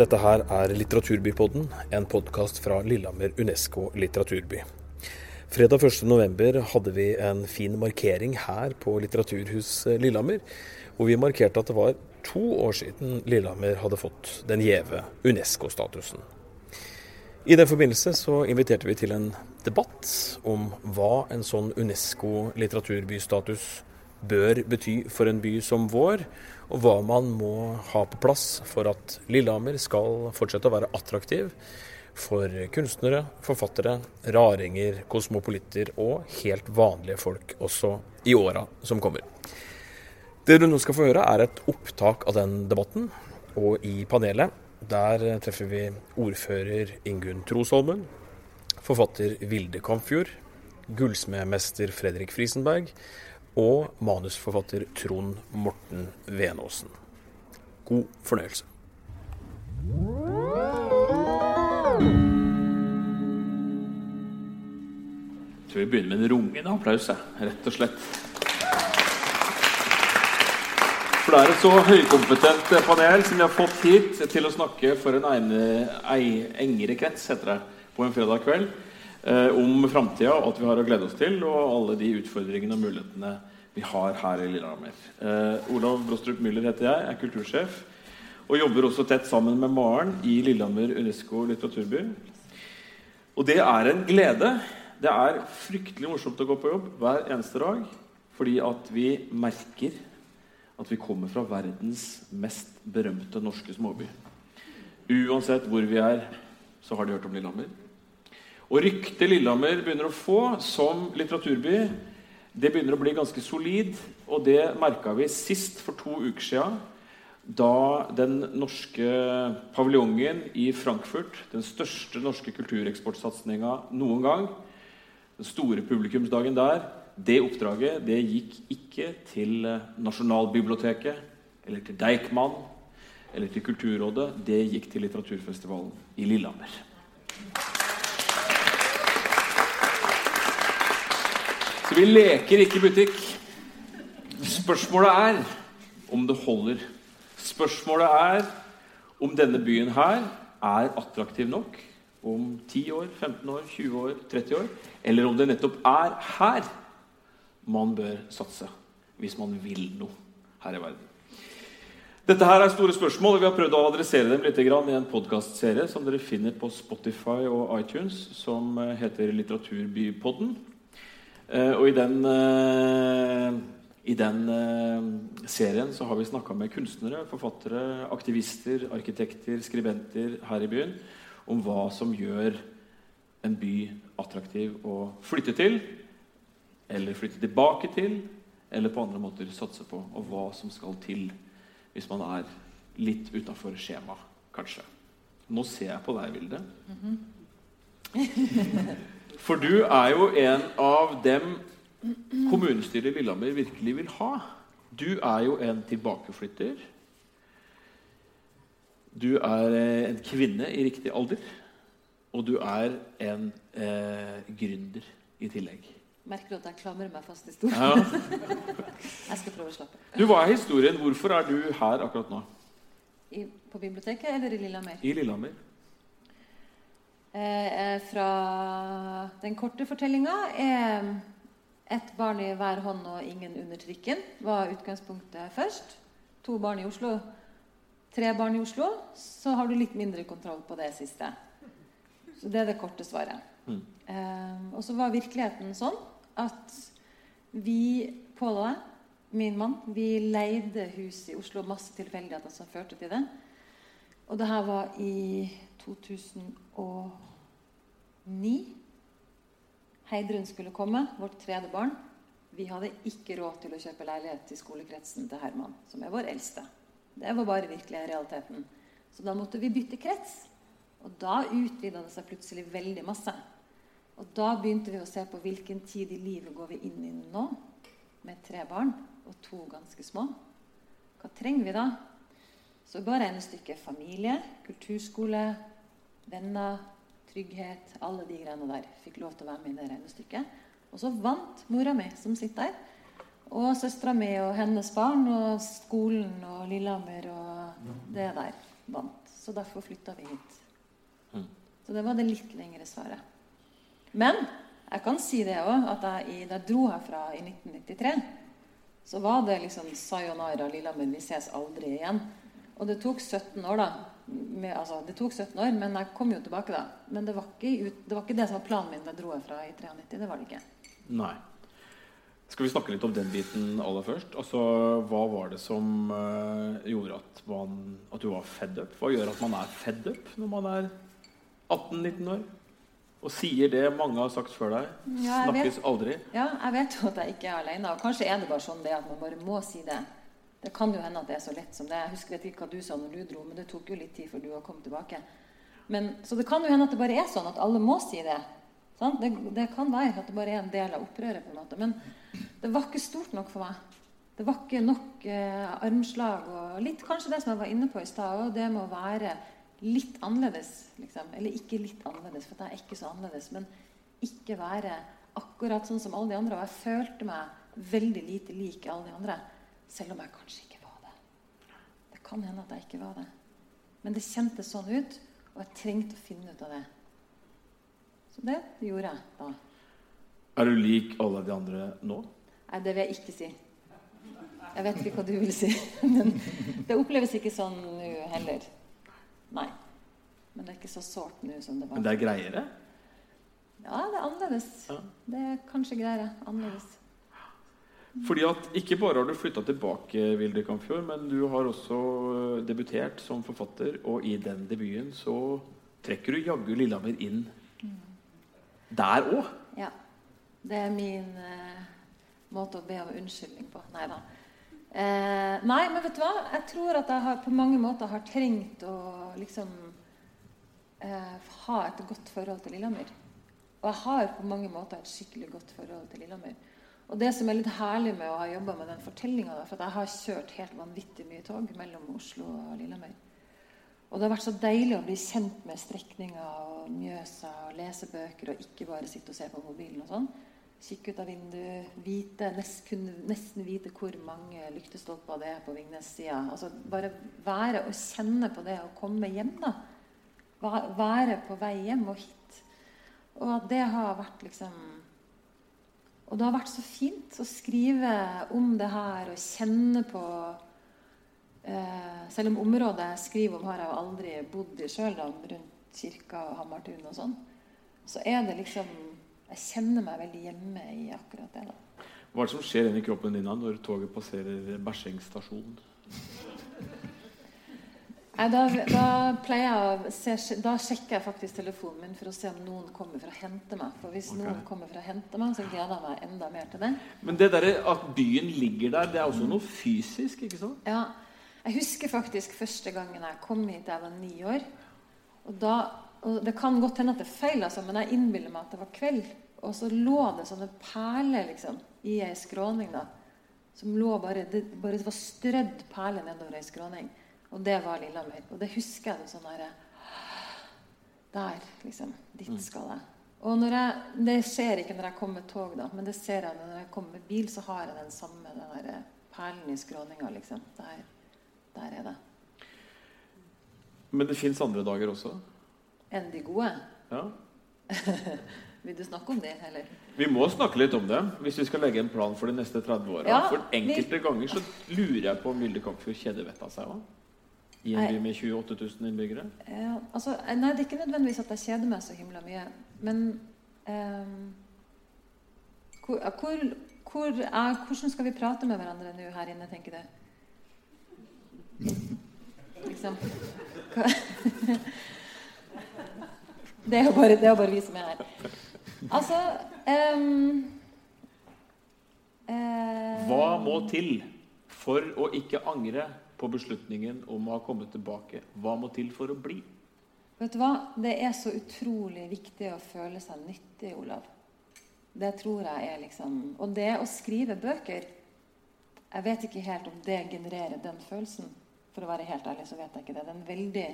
Dette her er Litteraturbypodden, en podkast fra Lillehammer Unesco litteraturby. Fredag 1.11 hadde vi en fin markering her på Litteraturhus Lillehammer, hvor vi markerte at det var to år siden Lillehammer hadde fått den gjeve Unesco-statusen. I den forbindelse så inviterte vi til en debatt om hva en sånn Unesco-litteraturbystatus bør bety for en by som vår, og hva man må ha på plass for at Lillehammer skal fortsette å være attraktiv for kunstnere, forfattere, raringer, kosmopolitter og helt vanlige folk også i åra som kommer. Det du nå skal få høre, er et opptak av den debatten. Og i panelet der treffer vi ordfører Ingunn Trosholmen, forfatter Vilde Kampfjord, gullsmedmester Fredrik Frisenberg og manusforfatter Trond Morten Venåsen. God fornøyelse. Jeg tror vi begynner med en rungende applaus, rett og slett. For det er et så høykompetent panel som vi har fått hit til å snakke for en egne, ei, engere krets, heter det, på en fredag kveld. Eh, om framtida og alt vi har å glede oss til, og alle de utfordringene og mulighetene vi har her i Lillehammer. Eh, Olav Brostrup Müller heter jeg, er kultursjef og jobber også tett sammen med Maren i Lillehammer Unesco litteraturby. Og det er en glede. Det er fryktelig morsomt å gå på jobb hver eneste dag fordi at vi merker at vi kommer fra verdens mest berømte norske småby. Uansett hvor vi er, så har de hørt om Lillehammer. Og ryktet Lillehammer begynner å få som litteraturby, det begynner å bli ganske solid. Og det merka vi sist for to uker sia, da den norske paviljongen i Frankfurt, den største norske kultureksportsatsinga noen gang, den store publikumsdagen der, det oppdraget det gikk ikke til Nasjonalbiblioteket eller til Deichman eller til Kulturrådet. Det gikk til litteraturfestivalen i Lillehammer. Så vi leker ikke butikk. Spørsmålet er om det holder. Spørsmålet er om denne byen her er attraktiv nok om 10 år, 15 år, 20 år, 30 år. Eller om det nettopp er her man bør satse hvis man vil noe her i verden. Dette her er store spørsmål, og vi har prøvd å adressere dem litt i en podkastserie som dere finner på Spotify og iTunes, som heter Litteraturbypodden. Og i den, i den serien så har vi snakka med kunstnere, forfattere, aktivister, arkitekter, skribenter her i byen om hva som gjør en by attraktiv å flytte til, eller flytte tilbake til, eller på andre måter satse på, og hva som skal til hvis man er litt utafor skjemaet, kanskje. Nå ser jeg på deg, Vilde. Mm -hmm. For du er jo en av dem kommunestyret Lillehammer virkelig vil ha. Du er jo en tilbakeflytter. Du er en kvinne i riktig alder. Og du er en eh, gründer i tillegg. Merker du at jeg klamrer meg fast i stolen? Ja. jeg skal prøve å slappe Du, Hva er historien? Hvorfor er du her akkurat nå? I, på biblioteket eller i Lillehammer? I Lillehammer. Eh, fra den korte fortellinga er ett barn i hver hånd og ingen under trikken. var utgangspunktet først. To barn i Oslo. Tre barn i Oslo. Så har du litt mindre kontroll på det siste. Så det er det korte svaret. Mm. Eh, og så var virkeligheten sånn at vi, Pål og jeg, min mann, vi leide hus i Oslo. Masse tilfeldigheter som førte til det. Og det her var i 2009. Heidrun skulle komme, vårt tredje barn. Vi hadde ikke råd til å kjøpe leilighet til skolekretsen til Herman, som er vår eldste. Det var bare virkelig realiteten. Så da måtte vi bytte krets. Og da utvida det seg plutselig veldig masse. Og da begynte vi å se på hvilken tid i livet går vi inn i nå, med tre barn og to ganske små. Hva trenger vi da? Så ga regnestykket familie, kulturskole, venner, trygghet, alle de greiene der. Fikk lov til å være med i det regnestykket. Og så vant mora mi, som sitter der. Og søstera mi og hennes barn og skolen og Lillehammer og det der vant. så derfor flytta vi hit. Mm. Så det var det litt lengre svaret. Men jeg kan si det òg, at jeg, da jeg dro herfra i 1993, så var det liksom sayonara, Lillehammer, vi ses aldri igjen. Og det tok 17 år, da. Med, altså, det tok 17 år, men jeg kom jo tilbake da. Men det var ikke, ut, det, var ikke det som var planen min da jeg dro herfra i 93. Det var det ikke. Nei. Skal vi snakke litt om den biten aller først? Altså, Hva var det som uh, gjorde at, man, at, du var fed up? Hva gjør at man er fed up når man er 18-19 år? Og sier det mange har sagt før deg. Ja, Snakkes vet. aldri. Ja, jeg vet jo at jeg ikke er alene. Og kanskje er det bare sånn det at man bare må si det. Det kan jo hende at det er så lett som det. Jeg husker ikke hva du sa når du dro, men det tok jo litt tid før du kom tilbake. Men, så det kan jo hende at det bare er sånn at alle må si det. Det, det kan være at det bare er en del av opprøret. på en måte. Men det var ikke stort nok for meg. Det var ikke nok eh, armslag og litt kanskje det som jeg var inne på i stad, og det med å være litt annerledes. Liksom. Eller ikke litt annerledes, for jeg er ikke så annerledes. Men ikke være akkurat sånn som alle de andre. Og jeg følte meg veldig lite lik alle de andre. Selv om jeg kanskje ikke var det. Det kan hende at jeg ikke var det. Men det kjentes sånn ut, og jeg trengte å finne ut av det. Så det gjorde jeg da. Er du lik alle de andre nå? Nei, det vil jeg ikke si. Jeg vet ikke hva du vil si. Men det oppleves ikke sånn nå heller. Nei. Men det er ikke så sårt nå som det var. Men det er greiere? Ja, det er annerledes. Ja. Det er kanskje greiere. Annerledes. Fordi at Ikke bare har du flytta tilbake, Vilde Kampfjord, men du har også øh, debutert som forfatter. Og i den debuten så trekker du jaggu Lillehammer inn der òg. Ja. Det er min eh, måte å be om unnskyldning på. Nei da. Eh, nei, men vet du hva? Jeg tror at jeg har, på mange måter har trengt å liksom eh, ha et godt forhold til Lillehammer. Og jeg har på mange måter et skikkelig godt forhold til Lillehammer. Og det som er litt herlig med å ha jobba med den fortellinga, for jeg har kjørt helt vanvittig mye tog mellom Oslo og Lillehammer. Og det har vært så deilig å bli kjent med strekninger og Mjøsa og lese bøker og ikke bare sitte og se på mobilen og sånn. Kikke ut av vinduet, vite, nest, kunne nesten vite hvor mange lyktestolper det er på Vingnes-sida. Altså bare være og kjenne på det å komme hjem, da. Være på vei hjem og hit. Og at det har vært liksom Og det har vært så fint å skrive om det her og kjenne på Eh, selv om området jeg skriver om, har jeg jo aldri bodd i sjøl, rundt kirka og Hamartun og sånn, så er det liksom Jeg kjenner meg veldig hjemme i akkurat det. da. Hva er det som skjer inni kroppen din da når toget passerer stasjon? Da, da pleier jeg å se, Da sjekker jeg faktisk telefonen min for å se om noen kommer for å hente meg. For hvis okay. noen kommer for å hente meg, så gleder jeg meg enda mer til det. Men det der at byen ligger der, det er også noe fysisk, ikke sant? Ja, jeg husker faktisk første gangen jeg kom hit jeg var ni år. Og, da, og Det kan godt hende at det er feil, altså, men jeg innbiller meg at det var kveld. Og så lå det sånne perler liksom, i ei skråning. da, som lå bare, det, bare det var strødd perler nedover ei skråning. Og det var Lillehammer. Og det husker jeg sånn der, Der, liksom. Dit skal jeg. Og når jeg, Det skjer ikke når jeg kommer med tog, da, men det ser jeg når jeg kommer med bil, så har jeg den samme den der perlen i skråninga. Liksom. Der, der er det. Men det fins andre dager også. Enn de gode. Ja. Vil du snakke om det, eller? Vi må snakke litt om det hvis vi skal legge en plan for de neste 30 åra. Ja, for enkelte ganger så lurer jeg på om Vilde Kampfjord kjedevetta seg òg. I en by med 28 000 innbyggere. Ja, altså, nei, det er ikke nødvendigvis at jeg kjeder meg så himla mye. Men ehm, hvor, hvor, hvor er, hvordan skal vi prate med hverandre nå her inne, tenker du? Liksom Det er jo bare, det er bare vi som er her. Altså um, uh, Hva må til for å ikke angre på beslutningen om å ha kommet tilbake? Hva må til for å bli? Vet du hva? Det er så utrolig viktig å føle seg nyttig, Olav. Det tror jeg er liksom Og det å skrive bøker Jeg vet ikke helt om det genererer den følelsen. For å være helt ærlig så vet jeg ikke det. Den veldig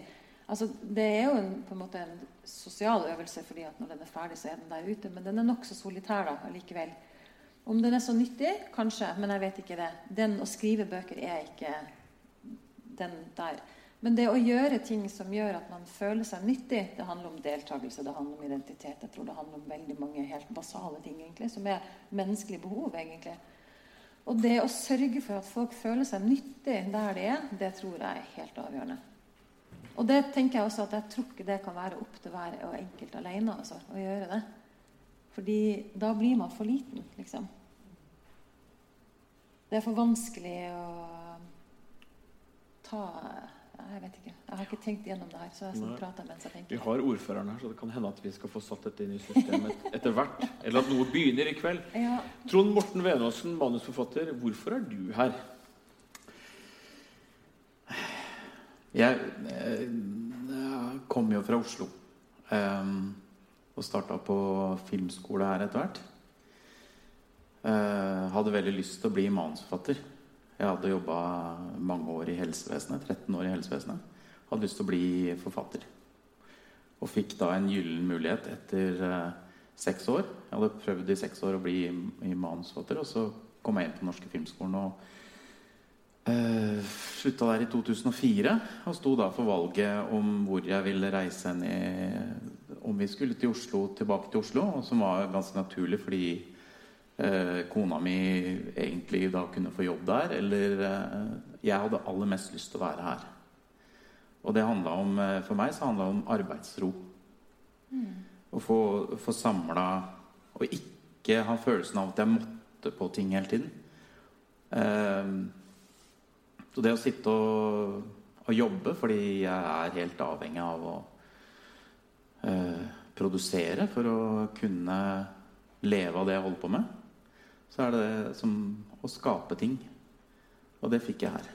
Altså, det er jo en, på en måte en sosial øvelse, fordi at når den er ferdig, så er den der ute. Men den er nokså solitær da, allikevel. Om den er så nyttig? Kanskje, men jeg vet ikke det. Den å skrive bøker er ikke den der. Men det å gjøre ting som gjør at man føler seg nyttig, det handler om deltakelse, det handler om identitet. Jeg tror det handler om veldig mange helt basale ting egentlig, som er menneskelige behov. egentlig. Og det å sørge for at folk føler seg nyttig der de er, det tror jeg er helt avgjørende. Og det tenker jeg også at jeg tror ikke det kan være opp til hver og enkelt alene altså, å gjøre det. Fordi da blir man for liten, liksom. Det er for vanskelig å ta jeg vet ikke. Jeg har ikke tenkt gjennom det her. så jeg prater mens jeg tenker. Vi har ordføreren her, så det kan hende at vi skal få satt dette inn i systemet etter hvert. Eller at noe begynner i kveld. Ja. Trond Morten Venåsen, manusforfatter, hvorfor er du her? Jeg, jeg eh, kom jo fra Oslo um, og starta på filmskole her etter hvert. Uh, hadde veldig lyst til å bli manusforfatter. Jeg hadde jobba mange år i helsevesenet. 13 år i helsevesenet. Hadde lyst til å bli forfatter. Og fikk da en gyllen mulighet etter uh, seks år. Jeg hadde prøvd i seks år å bli manusforfatter, og så kom jeg inn på Norske Filmskolen og uh, slutta der i 2004. Og sto da for valget om hvor jeg ville reise ned Om vi skulle til Oslo, tilbake til Oslo, som var ganske naturlig fordi eh, kona mi egentlig da kunne få jobb der, eller eh, Jeg hadde aller mest lyst til å være her. Og det handla om eh, For meg så handla det om arbeidsro. Mm. Å få, få samla Og ikke ha følelsen av at jeg måtte på ting hele tiden. Eh, så det å sitte og, og, jobbe fordi jeg er helt avhengig av å eh, produsere for å kunne leve av det jeg holder på med så er det som å skape ting. Og det fikk jeg her.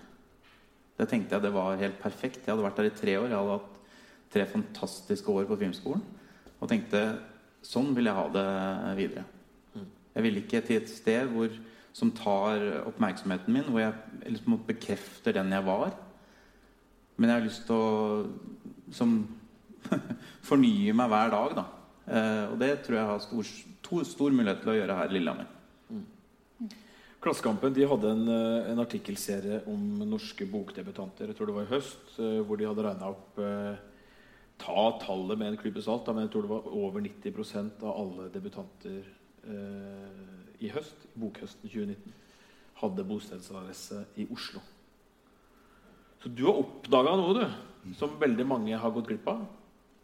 Det tenkte jeg det var helt perfekt. Jeg hadde vært der i tre år. Jeg hadde hatt tre fantastiske år på filmskolen. Og tenkte sånn vil jeg ha det videre. Jeg vil ikke til et sted hvor, som tar oppmerksomheten min, hvor jeg liksom bekrefter den jeg var. Men jeg har lyst til å som, fornye meg hver dag. Da. Eh, og det tror jeg har stor, stor, stor mulighet til å gjøre her i Lillehammer. Klassekampen de hadde en, eh, en, artikkelserie om norske bokdebutanter. Jeg tror det var i høst, eh, hvor de hadde regna opp eh, Ta tallet med en klype salt, men jeg tror det var over 90% av alle debutanter i høst, bokhøsten 2019, hadde bostedsadresse i Oslo. Så du har oppdaga noe, du, som veldig mange har gått glipp av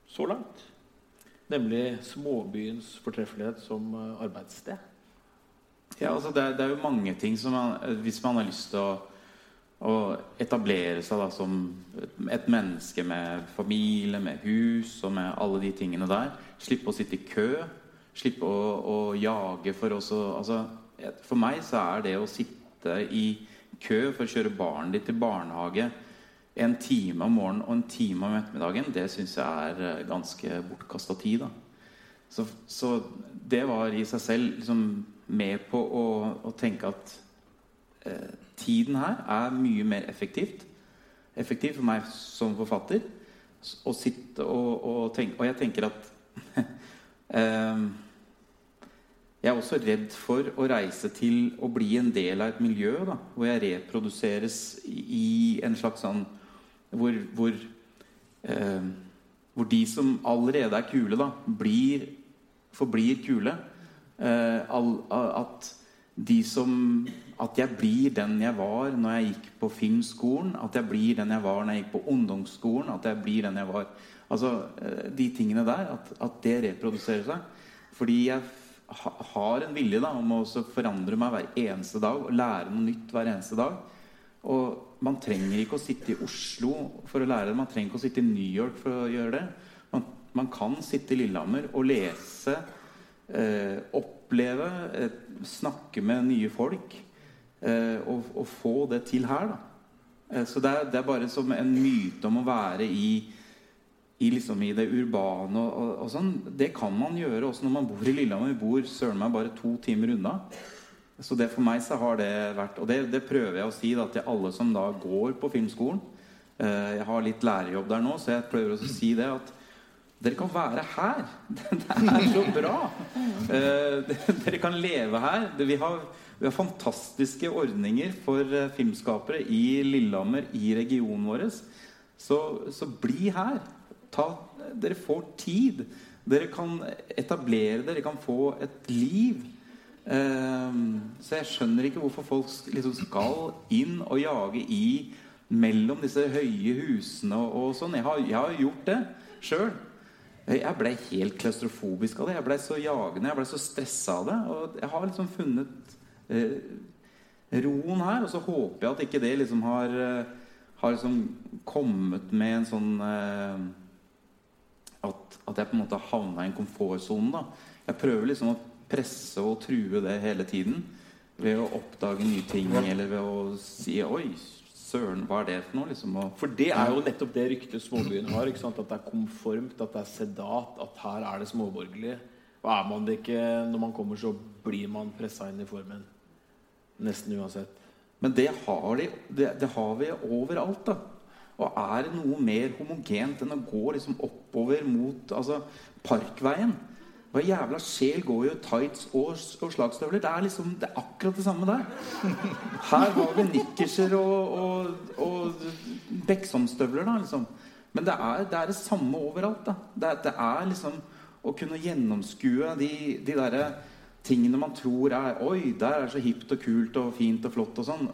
så langt. Nemlig småbyens fortreffelighet som arbeidssted. Ja, altså det, er, det, er, jo mange ting som man, Hvis man har lyst til å, å etablere seg da, som et menneske med familie, med hus og med alle de tingene der Slippe å sitte i kø. Slippe å, å jage for også altså, For meg så er det å sitte i kø for å kjøre barnet ditt til barnehage en time om morgenen og en time om ettermiddagen, det syns jeg er eh, ganske bortkasta tid. da. Så, så, det var i seg selv liksom med på å, å tenke at eh, tiden her er mye mer effektivt. Effektiv for meg som forfatter. Å sitte og, og tenke Og jeg tenker at eh, Jeg er også redd for å reise til å bli en del av et miljø da, hvor jeg reproduseres i en slags sånn Hvor, hvor, eh, hvor de som allerede er kule, da, blir, forblir kule. Eh, at de som At jeg blir den jeg var når jeg gikk på filmskolen. At jeg blir den jeg var når jeg gikk på ungdomsskolen. At jeg blir den jeg var Altså eh, de tingene der. At, at det reproduserer seg. Fordi jeg har en vilje da, om å forandre meg hver eneste dag og lære noe nytt hver eneste dag. Og man trenger ikke å sitte i Oslo for å lære det. Man trenger ikke å sitte i New York for å gjøre det. Man, man kan sitte i Lillehammer og lese eh, oppleve, eh, snakke med nye folk eh, og, og, få det til her. Eh, så det er, det er, bare som en myte om å være i, i, liksom i det urbane og, og, og, sånn. Det kan man gjøre også når man bor i Lillehammer. Vi bor søren meg bare to timer unna. Så det for meg så har det vært Og det, det prøver jeg å si da, til alle som da går på filmskolen. Eh, jeg har litt lærerjobb der nå, så jeg prøver å si det at dere kan være her. Det er så bra. Eh, dere kan leve her. Vi har, vi har fantastiske ordninger for eh, filmskapere i Lillehammer, i regionen vår. Så, så bli her. Ta, dere får tid. Dere kan etablere Dere kan få et liv. Um, så jeg skjønner ikke hvorfor folk liksom skal inn og jage i mellom disse høye husene og, sånn. Jeg jeg har gjort det sjøl. Jeg ble helt klaustrofobisk av det. Jeg ble så jagende, jeg ble så stressa av det. Og jeg har liksom funnet eh, roen her. Og så håper jeg at ikke det liksom har, eh, har liksom kommet med en sånn eh, at, at, jeg på en måte har havna i en komfortsone. Jeg prøver liksom å presse og true det hele tiden. Ved å oppdage nye ting eller ved å si 'oi, Søren, hva er det for noe? Liksom, for det er jo nettopp det ryktet småbyen har. At det er konformt, at det er sedat, at her er det småborgerlig. Og er man det ikke når man kommer, så blir man pressa inn i formen. Nesten uansett. Men det har, de, det, det har vi overalt. da. Og er det noe mer homogent enn å gå liksom oppover mot altså, Parkveien? Hva jævla sjel går jo tights og, og slagstøvler? Det er liksom, det er akkurat det samme der. Her har vi nikkerser og, og, og Beksomstøvler, da, liksom. Men det er, det er, det samme overalt. da. Det, det, er liksom å kunne gjennomskue de, de derre tingene man tror er Oi, der er så hipt og kult og fint og flott og sånn.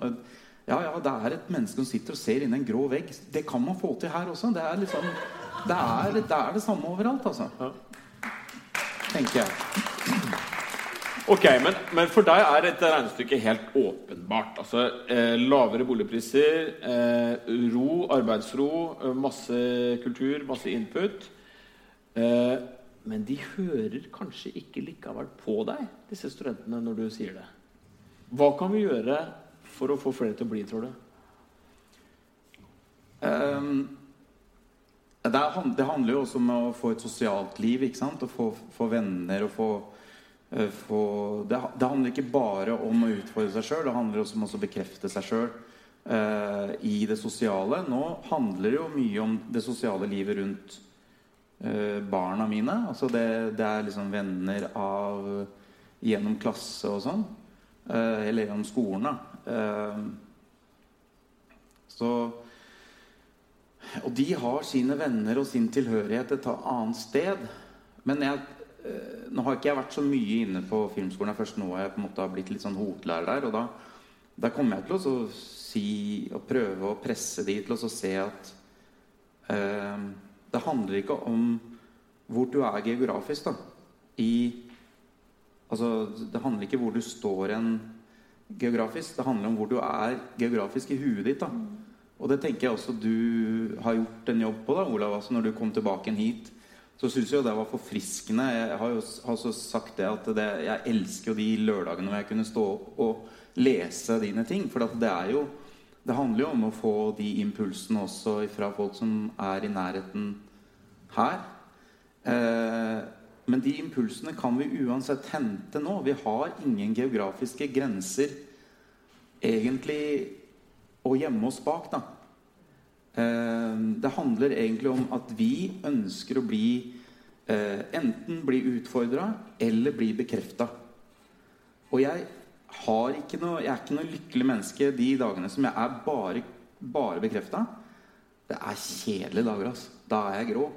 Ja, ja, det er et menneske som sitter og ser inn i en grå vegg. Det kan man få til her også. Det er liksom Det er det, er det samme overalt, altså tenker jeg. Ok, men, men, for deg er dette regnestykket helt åpenbart. Altså eh, Lavere boligpriser, eh, ro, arbeidsro, eh, masse kultur, masse input. Eh, men de hører kanskje ikke likevel på deg, disse studentene, når du sier det. Hva kan vi gjøre for å få flere til å bli, tror du? Um, det, det, handler jo også om å få et sosialt liv. ikke sant? Å få, få venner og få, uh, få det, det, handler ikke bare om å utfordre seg sjøl, det handler også om å bekrefte seg sjøl uh, eh, i det sosiale. Nå handler det jo mye om det sosiale livet rundt uh, barna mine. Altså det, det, er liksom venner av gjennom klasse og sånn. eller gjennom skolen, da. så og de har sine venner og sin tilhørighet et annet sted. Men jeg, eh, nå har ikke jeg vært så mye inne på filmskolen. Først nå jeg på en måte har blitt litt sånn hovedlærer der. Og da, da kommer jeg til å si og prøve å presse de til å se at eh, det handler ikke om hvor du er geografisk. da i Altså, det handler ikke hvor du står en geografisk. Det handler om hvor du er geografisk i huet ditt. da og det tenker jeg også du har gjort en jobb på, da, Olav. Altså når du kom tilbake hit, så syns jeg jo det var forfriskende. Jeg har jo også sagt det at det, jeg elsker jo de lørdagene hvor jeg kunne stå opp og lese dine ting. For det er jo Det handler jo om å få de impulsene også fra folk som er i nærheten her. Eh, men de impulsene kan vi uansett hente nå. Vi har ingen geografiske grenser egentlig å gjemme oss bak. da. Eh, det handler egentlig om at vi ønsker å bli eh, enten bli utfordra eller bli bekrefta. Og jeg, noe, jeg er ikke noe lykkelig menneske de dagene som jeg er bare, bare bekrefta. Det er kjedelige dager. altså. Da er jeg grå.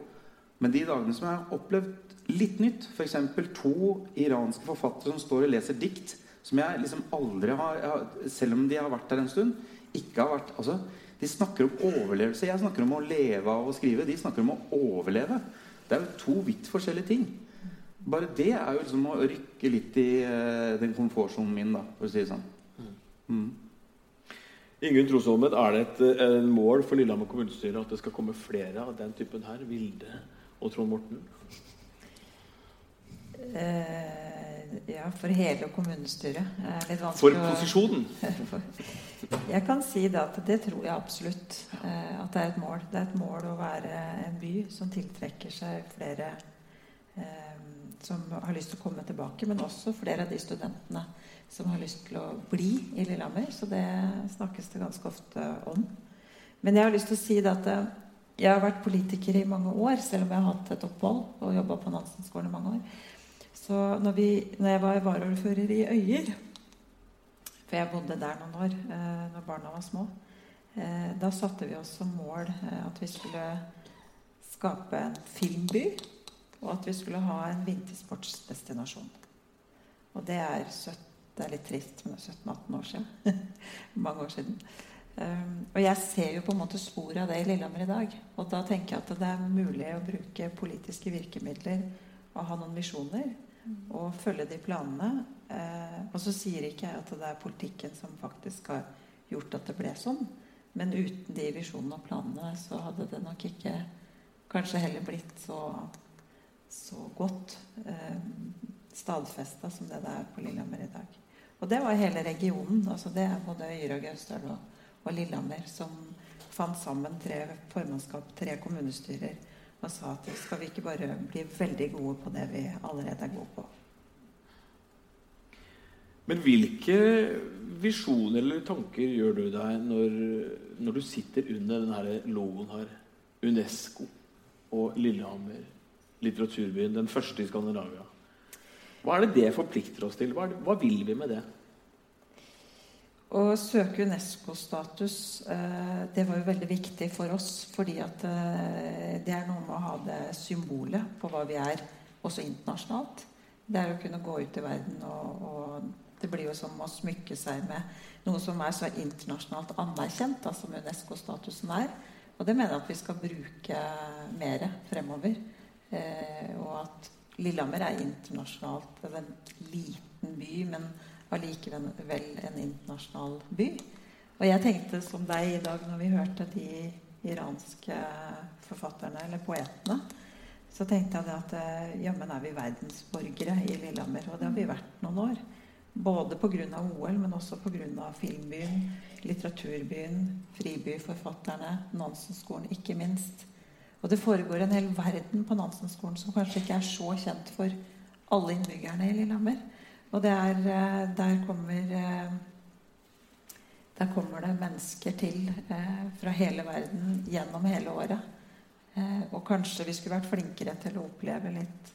Men de dagene som jeg har opplevd litt nytt, f.eks. to iranske forfattere som står og leser dikt, som jeg liksom aldri har Selv om de har vært der en stund, ikke har vært altså, de snakker om overlevelse. Jeg snakker om å leve av å skrive. De snakker om å overleve. Det er jo to vidt forskjellige ting. Bare det er jo liksom å rykke litt i uh, den komfortsonen min, da, for å si det sånn. Mm. Ingunn Trosholmen, er det et, et, mål for Lillehammer kommunestyre at det skal komme flere av den typen her? Vilde og Trond Morten? Uh, ja, for hele kommunestyret. for posisjonen? Jeg kan si det at det tror jeg absolutt eh, at det er et mål. Det er et mål å være en by som tiltrekker seg flere eh, som har lyst til å komme tilbake, men også flere av de studentene som har lyst til å bli i Lillehammer. Så det snakkes det ganske ofte om. Men jeg har lyst til å si det at eh, jeg har vært politiker i mange år, selv om jeg har hatt et opphold og jobba på Nansen-skolen i mange år. Så når, vi, når jeg var varaordfører i Øyer for jeg bodde der noen år eh, når barna var små. Eh, da satte vi oss som mål eh, at vi skulle skape en filmby, og at vi skulle ha en vintersportsdestinasjon. Og det er, 17, det er litt trist, men det er 17-18 år siden. Mange år siden. Um, og jeg ser jo på en måte spor av det i Lillehammer i dag. Og da tenker jeg at det er mulig å bruke politiske virkemidler og ha noen visjoner. Og følge de planene. Uh, og så sier ikke jeg at det er politikken som faktisk har gjort at det ble sånn. Men uten de visjonene og planene så hadde det nok ikke kanskje heller blitt så, så godt eh, stadfesta som det det er på Lillehammer i dag. Og det var hele regionen. altså Det er både Øyre og Gausdal og, og, Lillehammer som fant sammen tre formannskap, tre kommunestyrer, og sa at skal vi ikke bare bli veldig gode på det vi allerede er gode på. Men hvilke visjoner eller tanker gjør du deg når, når du sitter under denne logoen her? UNESCO og Lillehammer, litteraturbyen, den første i Skandinavia. Hva er det det forplikter oss til? Hva, det, hva vil vi med det? Å søke UNESCO-status eh, det var jo veldig viktig for oss. Fordi at eh, det er noe med å ha det symbolet på hva vi er, også internasjonalt. Det er å kunne gå ut i verden og, og det blir jo som å smykke seg med noe som er så internasjonalt anerkjent, da, som UNESCO-statusen er. Og det mener jeg at vi skal bruke mer fremover. Eh, og at Lillehammer er internasjonalt det er en liten by, men allikevel en internasjonal by. Og jeg tenkte som deg i dag når vi hørte de iranske forfatterne, eller poetene, så tenkte jeg at eh, jammen er vi verdensborgere i Lillehammer. Og det har vi vært noen år. Både pga. OL, men også pga. filmbyen, litteraturbyen, fribyforfatterne, Nansen-skolen ikke minst. Og det foregår en hel verden på Nansen-skolen som kanskje ikke er så kjent for alle innbyggerne i Lillehammer. Og det er, eh, der kommer eh, der kommer det mennesker til eh, fra hele verden gjennom hele året. Og kanskje vi skulle vært flinkere til å oppleve litt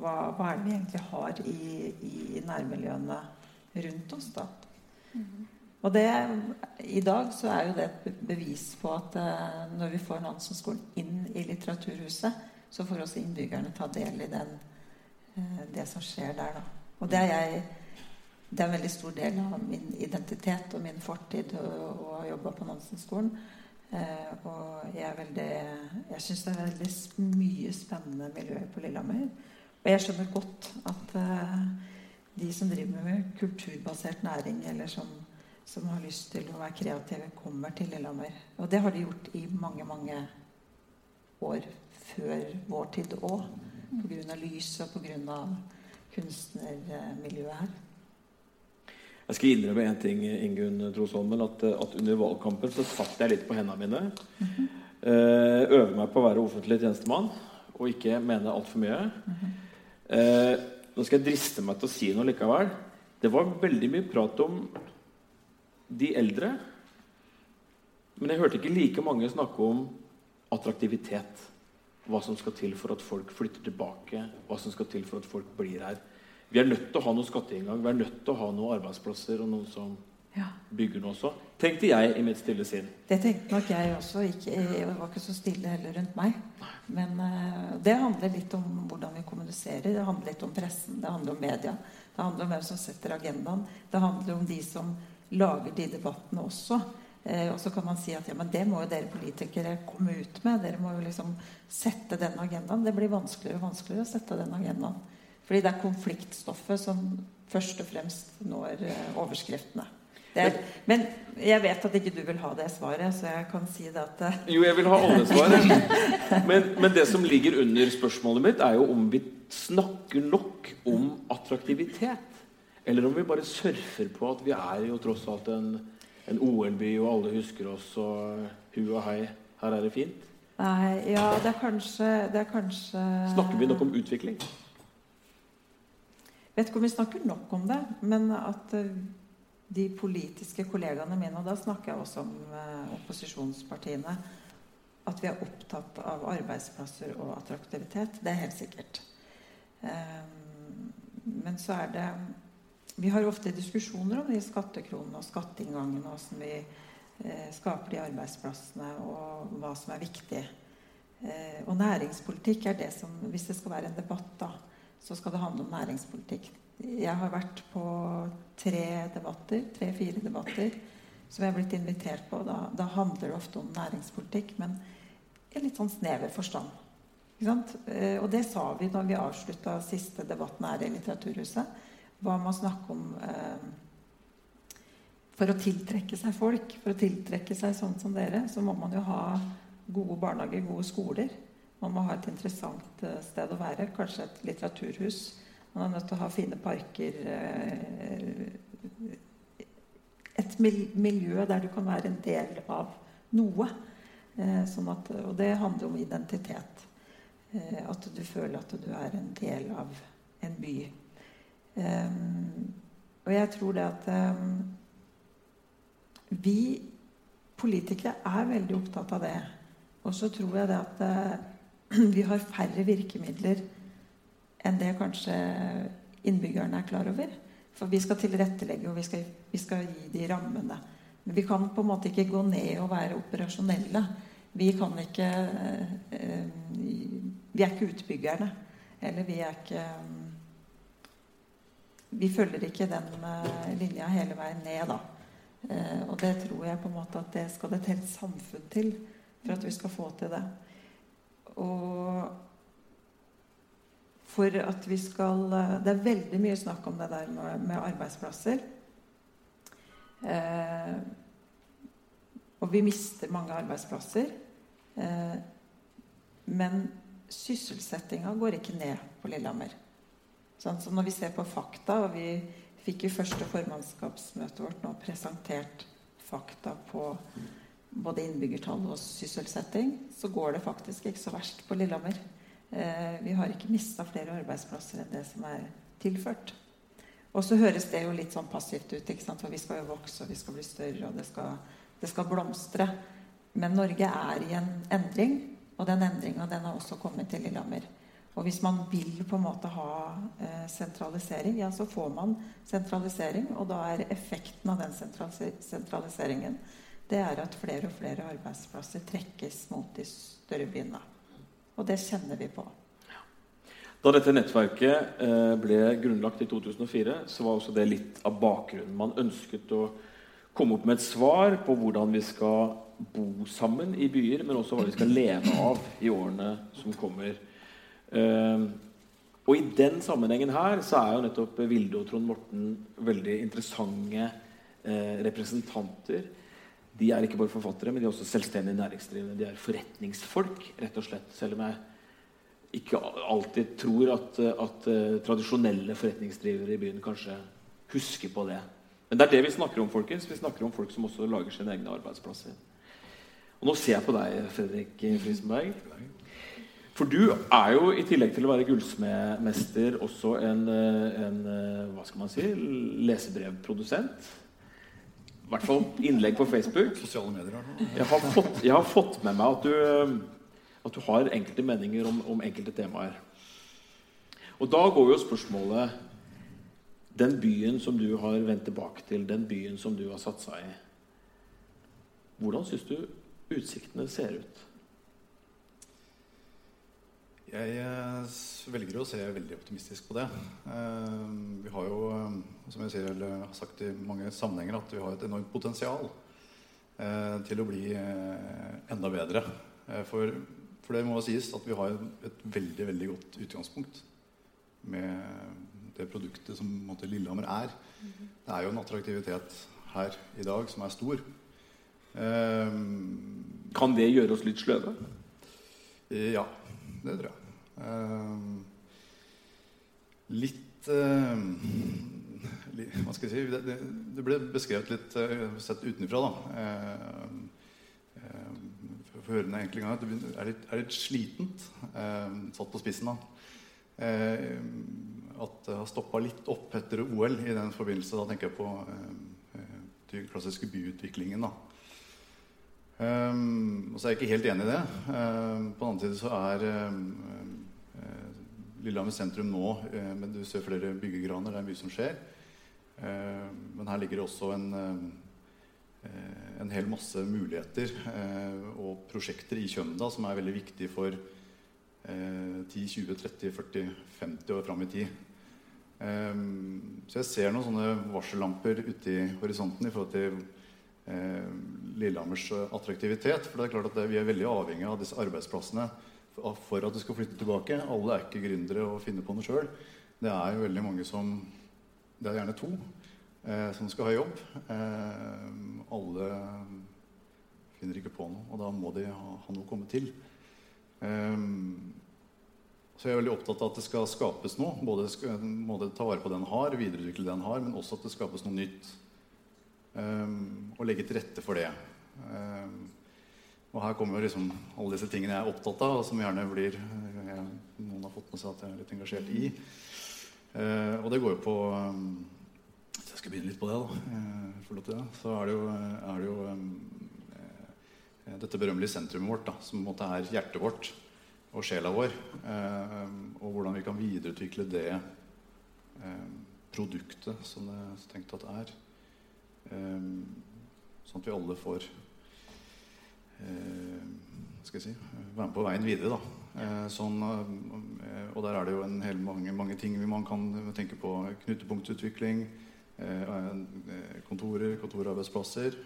hva, hva er det vi egentlig har i, i nærmiljøene rundt oss. da. Mm. Og det, I dag så er jo det et bevis på at når vi får Nansen-skolen inn i Litteraturhuset, så får også innbyggerne ta del i den, det som skjer der. da. Og det er, jeg, det er en veldig stor del av min identitet og min fortid å ha jobba på Nansen-skolen. Eh, og jeg er veldig Jeg syns det er veldig mye spennende miljøer på Lillehammer. Og jeg skjønner godt at de som driver med kulturbasert næring, eller som, som, har lyst til å være kreative, kommer til Lillehammer. Og det har de gjort i mange, mange år før vår tid òg. Pga. lyset og pga. Kunstnermiljøet her. Jeg skal innrømme én ting, Ingunn Trosholmen. At, at, under valgkampen så satt jeg litt på hendene mine. Mm -hmm. Øver meg på å være offentlig tjenestemann og ikke mene altfor mye. Mm -hmm. Nå skal jeg driste meg til å si noe likevel. Det var veldig mye prat om de eldre. Men jeg hørte ikke like mange snakke om attraktivitet. Hva som skal til for at folk flytter tilbake. Hva som skal til for at folk blir her. Vi er nødt til å ha noe skatteinngang. Vi er nødt til å ha noen arbeidsplasser og noen som ja. bygger noe også. Tenkte jeg i mitt stille sinn. Det tenkte nok jeg også. Ikke, jeg var ikke så stille heller rundt meg. Men uh, det handler litt om hvordan vi kommuniserer. Det handler litt om pressen. Det handler om media. Det handler om hvem som setter agendaen. Det handler om de som lager de debattene også. Eh, og så kan man si at ja, men det må jo dere politikere komme ut med. Dere må jo liksom sette den agendaen. Det blir vanskeligere og vanskeligere å sette den agendaen. Fordi det er konfliktstoffet som først og fremst når uh, overskriftene. Er, men jeg vet at ikke du vil ha det svaret, så jeg kan si det at eh, Jo, jeg vil ha alle svaret. Men, men, det som ligger under spørsmålet mitt, er jo om vi snakker nok om attraktivitet. Eller om vi bare surfer på at vi er jo tross alt en, en OL-by, og alle husker oss, og hu og hei, her er det fint. Nei, ja, det er kanskje, det er kanskje Snakker vi nok om utvikling? Vet ikke om vi snakker nok om det, men at eh, de politiske kollegaene mine, og da snakker jeg også om eh, opposisjonspartiene, at vi er opptatt av arbeidsplasser og attraktivitet. Det er helt sikkert. Um, men så er det Vi har ofte diskusjoner om de skattekronene og skatteinngangene, og hvordan vi eh, skaper de arbeidsplassene, og hva som er viktig. Eh, og næringspolitikk er det som Hvis det skal være en debatt, da, så skal det handle om næringspolitikk. Jeg har vært på tre debatter, tre-fire debatter som jeg er blitt invitert på. Da, da, handler det ofte om næringspolitikk, men i litt sånn snever forstand. Eh, og det sa vi når vi avslutta siste debatten her i Litteraturhuset. Hva med å snakke om eh, For å tiltrekke seg folk, for å tiltrekke seg sånn som dere, så må man jo ha gode barnehager, gode skoler. Man må ha et interessant eh, sted å være. Kanskje et litteraturhus. Man er nødt til å ha fine parker. Eh, et miljø der du kan være en del av noe. Eh, sånn at, og det handler om identitet. At du føler at du er en del av en by. Og jeg tror det at vi politikere er veldig opptatt av det. Og så tror jeg det at vi har færre virkemidler enn det kanskje innbyggerne er klar over. For vi skal tilrettelegge, og vi skal, vi skal gi de rammene. Men vi kan på en måte ikke gå ned og være operasjonelle. Vi kan ikke eh, Vi er ikke utbyggerne. Eller vi er ikke Vi følger ikke den eh, linja hele veien ned, da. Og det tror jeg på en måte at det skal et helt samfunn til for at vi skal få til det. Og for at vi skal Det er veldig mye snakk om det der med, med arbeidsplasser. Eh, og vi mister mange arbeidsplasser. Eh, men sysselsettinga går ikke ned på Lillehammer. Sånn, så når vi ser på fakta, og vi fikk jo første formannskapsmøtet vårt nå presentert fakta på både innbyggertall og sysselsetting, så går det faktisk ikke så verst på Lillehammer. Eh, vi har ikke mista flere arbeidsplasser enn det som er tilført. Og så høres det jo litt sånn passivt ut, for vi skal jo vokse og vi skal bli større, og det skal, det skal blomstre. Men Norge er i en endring, og den endringa har også kommet til Lillehammer. Og hvis man vil på en måte ha eh, sentralisering, ja, så får man sentralisering. Og da er effekten av den sentraliseringen det er at flere og flere arbeidsplasser trekkes mot de større byene. Og det kjenner vi på. Da dette nettverket eh, ble grunnlagt i 2004, så var også det litt av bakgrunnen. Man ønsket å komme opp med et svar på hvordan vi skal bo sammen i byer, men også hva vi skal leve av i årene som kommer. Eh, og i den sammenhengen her så er jo nettopp Vilde og Trond Morten veldig interessante eh, representanter de er ikke bare forfattere, men de er også selvstendig næringsdrivende. De er forretningsfolk, rett og slett. Selv om jeg ikke alltid tror at, at uh, tradisjonelle forretningsdrivere i byen kanskje husker på det. Men det er det vi snakker om, folkens. Vi snakker om folk som også lager sine egne arbeidsplasser. Og nå ser jeg på deg, Fredrik Frisenberg. For du er jo, i tillegg til å være gullsmedmester, også en, eh, en, eh, hva skal man si, lesebrevprodusent i hvert fall innlegg på Facebook. Sosiale medier. Jeg har, fått, jeg har fått med meg at du, at du har enkelte meninger om, om, enkelte temaer. Og da går jo spørsmålet Den byen som du har vendt tilbake til, den byen som du har satsa i Hvordan syns du utsiktene ser ut? Jeg eh, velger å se veldig optimistisk på det. Eh, vi har jo, eh, som jeg sier, har sagt i mange sammenhenger, at vi har et enormt potensial til å bli enda bedre. For, for det må sies at vi har et veldig veldig godt utgangspunkt med det produktet som måte, Lillehammer er. Det er jo en attraktivitet her i dag som er stor. Kan det gjøre oss litt sløve? Ja, det tror jeg. Uh, litt uh, Hva skal jeg si Det, det, det ble beskrevet litt uh, sett utenfra, da. For å høre den enkle gang det er litt, er litt slitent, satt på spissen. da At det har stoppa litt opp etter OL i den forbindelse. Da tenker jeg på den klassiske byutviklingen. da Um, og så er jeg ikke helt enig i det. Um, på den andre side så er um, Lillehammer sentrum nå uh, Men du ser flere byggegraner. Det er mye som skjer. Men her ligger det også en en hel masse muligheter eh, og prosjekter i Kjømda som er veldig viktige for 10, 20, 30, 40, 50 år fram i tid. så jeg ser noen sånne varsellamper ute i horisonten i forhold til Lillehammers attraktivitet. For det er klart at vi er veldig avhengig av disse arbeidsplassene for at du skal flytte tilbake. Alle er ikke gründere og finner på noe sjøl. Det er jo veldig mange som Det er gjerne to eh, som skal ha jobb. Eh, alle finner ikke på noe, og da må de ha, ha noe å komme til. Eh, så jeg er veldig opptatt av at det skal skapes noe. Både, både ta vare på det en har, videreutvikle det en har, men også at det skapes noe nytt. Um, og legge til rette for det. Um, og her kommer liksom alle disse tingene jeg er opptatt av, og som gjerne blir jeg, Noen har fått med seg at jeg er litt engasjert i. Uh, og det går jo på um, Hvis jeg skal begynne litt på det, da, uh, det, så er det jo, er det jo dette berømmelige sentrumet vårt, da, som på en måte er hjertet vårt og sjela vår. og hvordan vi kan videreutvikle det produktet som det er tenkt at er. Sånn at vi alle får Eh, skal jeg si, være med på veien videre. da. Eh, sånn, eh, og der er det jo en hel mange, mange ting man kan tenke på. Knutepunktutvikling, kontorer, kontorarbeidsplasser.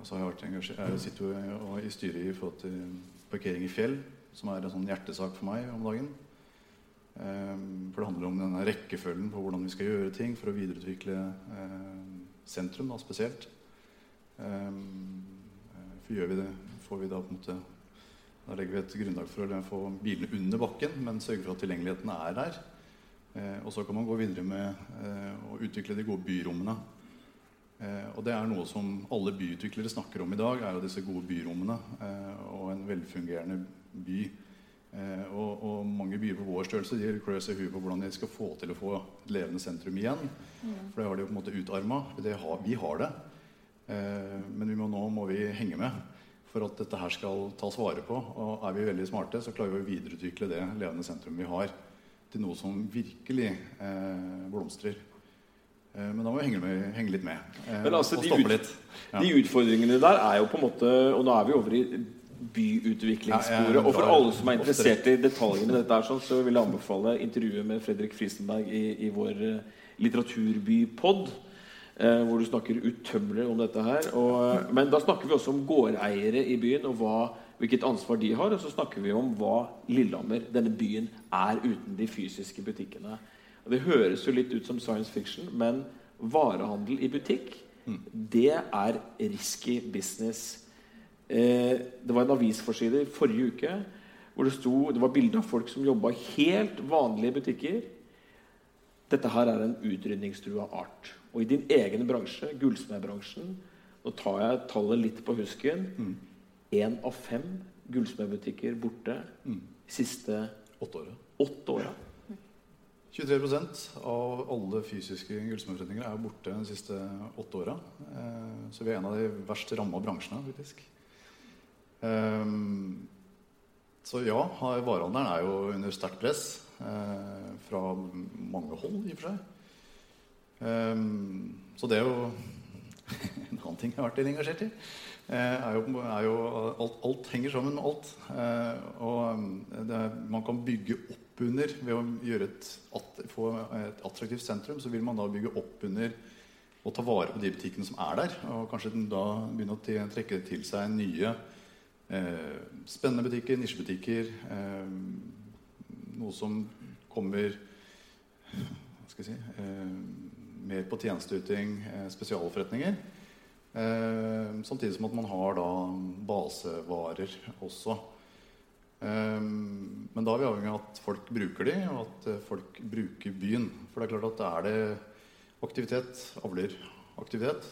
Og så har jeg vært engasjert, jeg sitter i styret i forhold til parkering i fjell, som er en sånn hjertesak for meg om dagen. For det handler om denne rekkefølgen på hvordan vi skal gjøre ting for å videreutvikle sentrum da, spesielt. For vi det, får vi da på en måte Da legger vi et grunnlag for å få bilene under bakken, men sørge for at tilgjengeligheten er der. Eh, og så kan man gå videre med eh, å utvikle de gode byrommene. Eh, og det er noe som alle byutviklere snakker om i dag, er jo disse gode byrommene eh, og en velfungerende by. Eh, og, og, mange byer på vår størrelse de klør seg i huet på hvordan de skal få til å få et levende sentrum igjen. Mm. For det har de jo på en måte utarma. Vi har det. Eh, men vi må, nå må vi henge med for at dette her skal tas vare på. Og er vi veldig smarte, så klarer vi å videreutvikle det levende sentrum vi har, til noe som virkelig eh, blomstrer. Eh, men da må vi henge, med, henge litt med. Eh, altså, og stoppe litt. Ja. De utfordringene der er jo på en måte Og nå er vi over i byutviklingssporet. Og for alle som er interessert i detaljene i dette, er sånn, så vil jeg anbefale intervjuet med Fredrik Frisenberg i, i vår uh, litteraturbypod. Eh, hvor du snakker utømmelig om dette her. Og, eh, men da snakker vi også om gårdeiere i byen og hva, hvilket ansvar de har. Og så snakker vi om hva Lillehammer, denne byen, er uten de fysiske butikkene. Og det høres jo litt ut som science fiction, men varehandel i butikk, mm. det er risky business. Eh, det var en avisforside forrige uke hvor det sto Det var bilde av folk som jobba helt vanlige butikker. Dette her er en utrydningstrua art. Og i din egen bransje, gullsmedbransjen Nå tar jeg tallet litt på husken. Én mm. av fem gullsmedbutikker borte mm. siste åtte åra. Åtte åra. 23% av alle fysiske gullsmedforretninger er borte de siste åtte åra. Eh, så vi er en av de verst ramma bransjene, faktisk. Um, så ja, varehandelen er jo under sterkt press eh, fra mange hold, i og for seg. Um, så det er jo en annen ting jeg har vært engasjert i. Eh, er jo, er jo alt, alt, henger sammen med alt. Eh, og er, man kan bygge opp under Ved å et, at, få et attraktivt sentrum, så vil man da bygge opp under og ta vare på de butikkene som er der. Og kanskje da begynne å trekke til seg nye spennende butikker, nisjebutikker. Eh, noe som kommer Hva skal jeg si eh, mer på tjenesteyting, eh, spesialforretninger. Eh, samtidig som at man har da basevarer også. Eh, men da er vi avhengig av at folk bruker de, og at folk bruker byen. For det er klart at er det aktivitet avler aktivitet.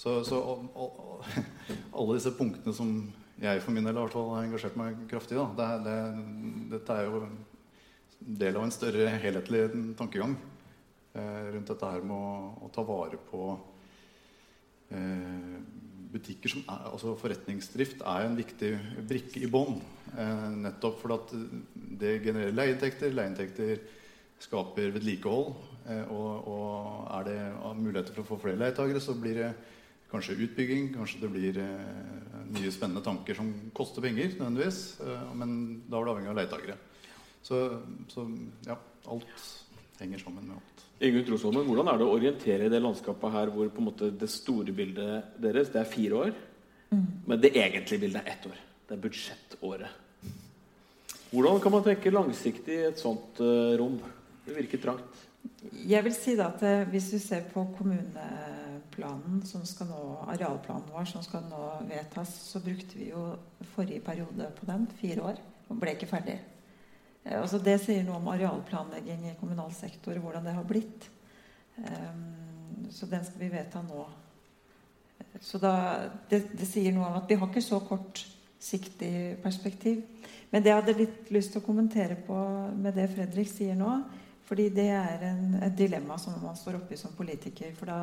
Så, så alle disse punktene som jeg for min del har engasjert meg kraftig i, det, det, dette er jo del av en større helhetlig tankegang. Eh, rundt dette her med å, å ta vare på eh, butikker som er, altså Forretningsdrift er en viktig brikke i bånn. Eh, nettopp fordi det genererer leieinntekter. Leieinntekter skaper vedlikehold. Eh, og, og, er det muligheter for å få flere leietagere, så blir det kanskje utbygging. Kanskje det blir eh, nye spennende tanker som koster penger, nødvendigvis. Eh, men da er det avhengig av leietakere. Så, så, ja, alt henger sammen med alt. Ingunn Trosholmen, Hvordan er det å orientere i det landskapet her hvor på en måte det store bildet deres det er fire år, mm. men det egentlige bildet er ett år? Det er budsjettåret. Hvordan kan man tenke langsiktig i et sånt uh, rom? Det virker trangt. Jeg vil si da at uh, Hvis du ser på kommuneplanen som skal nå, arealplanen vår som skal nå vedtas, så brukte vi jo forrige periode på den, fire år, og ble ikke ferdig. Uh, altså det sier noe om arealplanlegging i kommunal sektor, hvordan det har blitt. Um, så den skal vi vedta nå. Så da, det, det sier noe om at vi har ikke så kort siktig perspektiv. Men det jeg hadde litt lyst til å kommentere på med det Fredrik sier nå, fordi det er en, et dilemma som man står oppe i som politiker. For da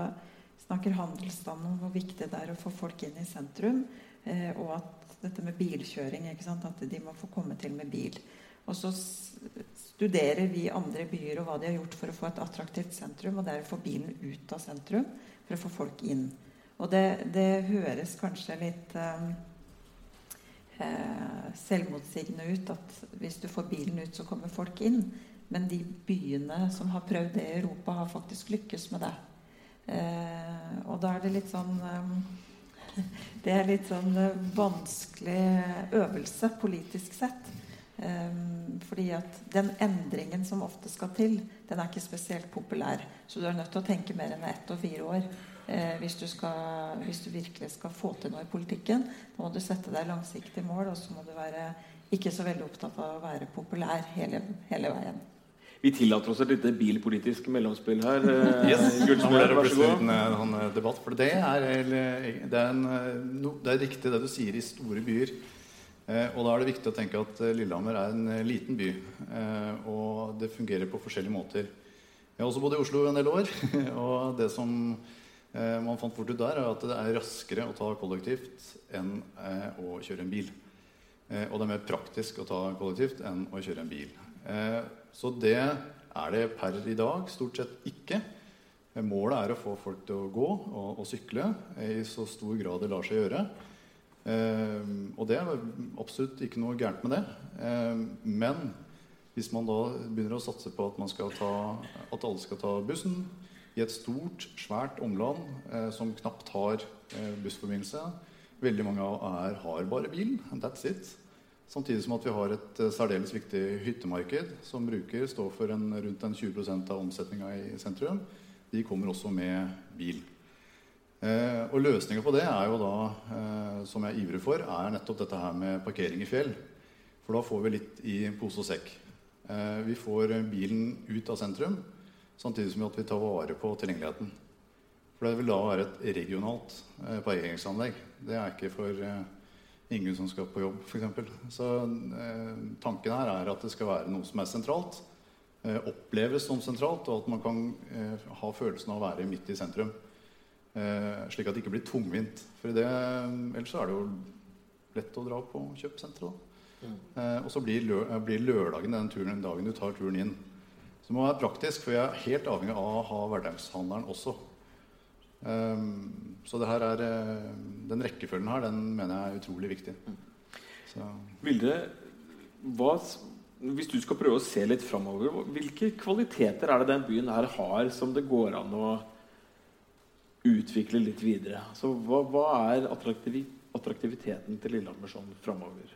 snakker handelsstanden om hvor viktig det er å få folk inn i sentrum. Eh, og at dette med bilkjøring, at de må få komme til med bil. Og så studerer vi andre byer og hva de har gjort for å få et attraktivt sentrum. Og det er å få bilen ut av sentrum for å få folk inn. Og det, det høres kanskje litt um, eh, selvmotsigende ut at hvis du får bilen ut, så kommer folk inn. Men de byene som har prøvd det i Europa, har faktisk lykkes med det. Eh, og da er det litt sånn eh, Det er litt sånn eh, vanskelig øvelse politisk sett. Fordi at den endringen som ofte skal til, den er ikke spesielt populær. Så du er nødt til å tenke mer enn ett og fire år eh, hvis, du skal, hvis, du virkelig skal få til noe i politikken. Da må du sette deg langsiktige mål, og så må du være ikke så veldig opptatt av å være populær hele, hele veien. Vi tillater oss et lite bilpolitisk mellomspill her. Eh, yes. Gullsmed, vær så god. En, en debatt, for det er, det, er en, no, det er riktig det du sier i store byer. Eh, og da er det viktig å tenke at eh, Lillehammer er en eh, liten by. Eh, og det fungerer på forskjellige måter. Jeg har også bodd i Oslo en del år. og det som Eh, man fant fort ut der er at det er raskere å ta kollektivt enn eh, å kjøre en bil. Eh, og det er mer praktisk å ta kollektivt enn å kjøre en bil. Så det er det per i dag stort sett ikke. Målet er å få folk til å gå og, og sykle i så stor grad det lar seg gjøre. og det er absolutt ikke noe gærent med det. men hvis man da begynner å satse på at, ta, at alle skal ta bussen, i et stort, svært omland eh, som knapt har eh, bussforbindelse. Veldig mange er, har bare bil. That's it. Samtidig som at vi har et eh, særdeles viktig hyttemarked som bruker står for en, rundt en 20% av omsetninga i sentrum. De kommer også med bil. Eh, og løsninga på det er jo da, eh, som jeg ivrer for, er nettopp dette her med parkering i fjell. For da får vi litt i pose og sekk. Eh, vi får bilen ut av sentrum. Samtidig som at vi tar vare på tilgjengeligheten. For det vil da være et regionalt eh, parkeringsanlegg. Det er ikke for eh, ingen som skal på jobb, f.eks. Så eh, tanken her er at det skal være noe som er sentralt. Eh, oppleves som sentralt, og at man kan eh, ha følelsen av å være midt i sentrum. Eh, slik at det ikke blir tungvint. For det, ellers så er det jo lett å dra på kjøpesenteret. Mm. og så blir, lø blir lørdagen den turen, dagen du tar turen inn. Så det må være praktisk, for vi er helt avhengig av å ha hverdagshandelen også. Um, så det her er, eh, den rekkefølgen her, den mener jeg er utrolig viktig. Så. Vilde, hva, hvis du skal prøve å se litt framover, hvilke kvaliteter er det den byen her har som det går an å utvikle litt videre? Altså, hva, hva er attraktiviteten til Lillehammer sånn framover?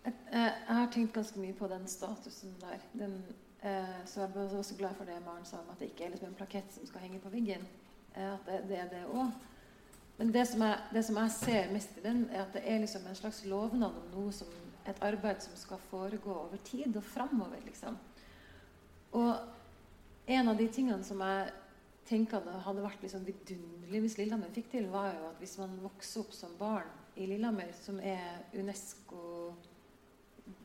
Jeg, jeg, har tenkt ganske mye på den statusen der. Den, eh, så jeg var også glad for det Maren sa om at det ikke er liksom en plakett som skal henge på veggen. At det, det, er det òg. Men det som, jeg, det som, jeg, ser mest i den, er at det er liksom en slags lovnad om noe som et arbeid som skal foregå over tid og framover. Liksom. Og en av de tingene som jeg tenker hadde vært liksom vidunderlig hvis Lillehammer fikk til, var jo at hvis man vokser opp som barn i Lillehammer, som er UNESCO